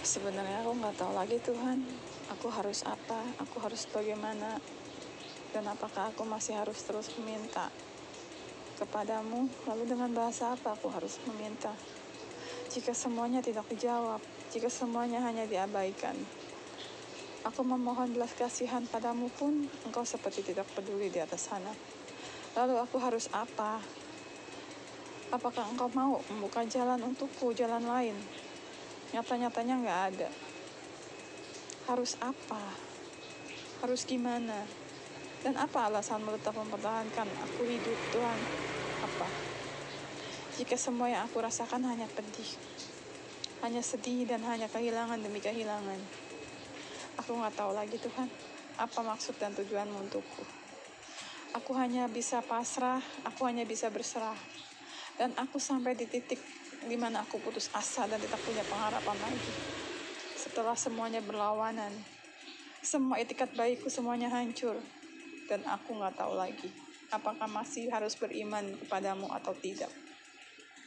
Sebenarnya aku nggak tahu lagi Tuhan, aku harus apa, aku harus bagaimana, dan apakah aku masih harus terus meminta kepadamu, lalu dengan bahasa apa aku harus meminta. Jika semuanya tidak dijawab, jika semuanya hanya diabaikan, aku memohon belas kasihan padamu pun engkau seperti tidak peduli di atas sana. Lalu aku harus apa? Apakah engkau mau membuka jalan untukku, jalan lain? Nyata-nyatanya nggak ada. Harus apa? Harus gimana? Dan apa alasanmu tetap mempertahankan aku hidup Tuhan? Apa? Jika semua yang aku rasakan hanya pedih hanya sedih dan hanya kehilangan demi kehilangan. Aku nggak tahu lagi Tuhan apa maksud dan tujuanmu untukku. Aku hanya bisa pasrah aku hanya bisa berserah. Dan aku sampai di titik di mana aku putus asa dan tidak punya pengharapan lagi. Setelah semuanya berlawanan, semua etikat baikku semuanya hancur, dan aku nggak tahu lagi apakah masih harus beriman kepadamu atau tidak.